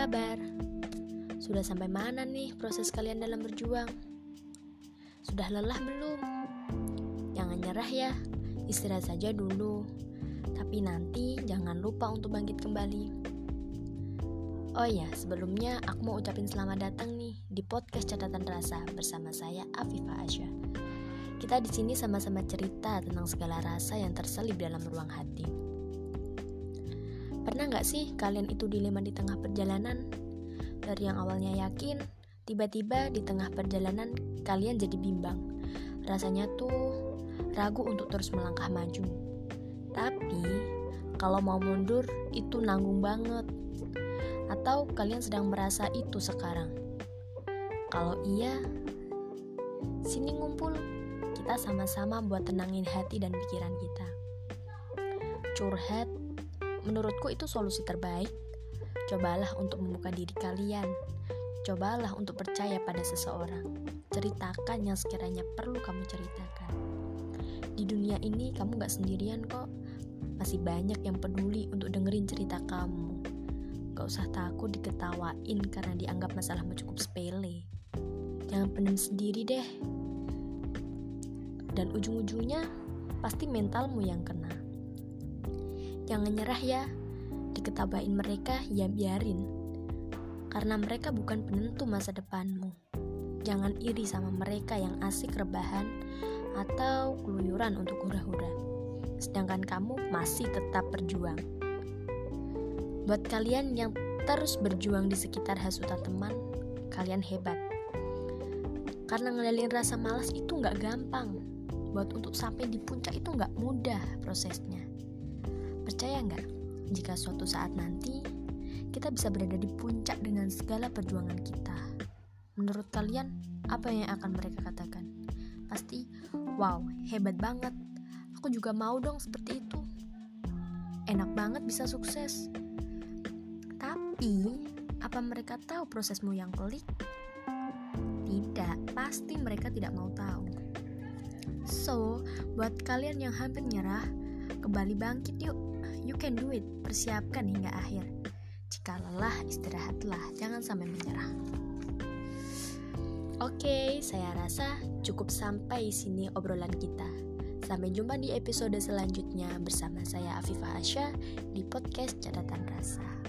kabar? Sudah sampai mana nih proses kalian dalam berjuang? Sudah lelah belum? Jangan nyerah ya, istirahat saja dulu. Tapi nanti jangan lupa untuk bangkit kembali. Oh ya, sebelumnya aku mau ucapin selamat datang nih di podcast Catatan Rasa bersama saya Afifah Asya. Kita di sini sama-sama cerita tentang segala rasa yang terselip dalam ruang hati. Pernah nggak sih kalian itu dilema di tengah perjalanan? Dari yang awalnya yakin, tiba-tiba di tengah perjalanan kalian jadi bimbang. Rasanya tuh ragu untuk terus melangkah maju. Tapi, kalau mau mundur itu nanggung banget. Atau kalian sedang merasa itu sekarang? Kalau iya, sini ngumpul. Kita sama-sama buat tenangin hati dan pikiran kita. Curhat Menurutku itu solusi terbaik. Cobalah untuk membuka diri kalian. Cobalah untuk percaya pada seseorang. Ceritakan yang sekiranya perlu kamu ceritakan. Di dunia ini kamu gak sendirian kok. Masih banyak yang peduli untuk dengerin cerita kamu. Gak usah takut diketawain karena dianggap masalahmu cukup sepele. Jangan pendam sendiri deh. Dan ujung-ujungnya pasti mentalmu yang kena. Jangan nyerah ya. Diketawain mereka, ya biarin. Karena mereka bukan penentu masa depanmu. Jangan iri sama mereka yang asik rebahan atau keluyuran untuk hura-hura. Sedangkan kamu masih tetap berjuang. Buat kalian yang terus berjuang di sekitar hasutan teman, kalian hebat. Karena ngendalin rasa malas itu nggak gampang. Buat untuk sampai di puncak itu nggak mudah prosesnya. Percaya nggak jika suatu saat nanti kita bisa berada di puncak dengan segala perjuangan kita? Menurut kalian, apa yang akan mereka katakan? Pasti, wow, hebat banget. Aku juga mau dong seperti itu. Enak banget bisa sukses. Tapi, apa mereka tahu prosesmu yang pelik? Tidak, pasti mereka tidak mau tahu. So, buat kalian yang hampir nyerah, kembali bangkit yuk. You can do it, persiapkan hingga akhir. Jika lelah, istirahatlah, jangan sampai menyerah. Oke, saya rasa cukup sampai sini obrolan kita. Sampai jumpa di episode selanjutnya bersama saya Afifah Asya di podcast Catatan Rasa.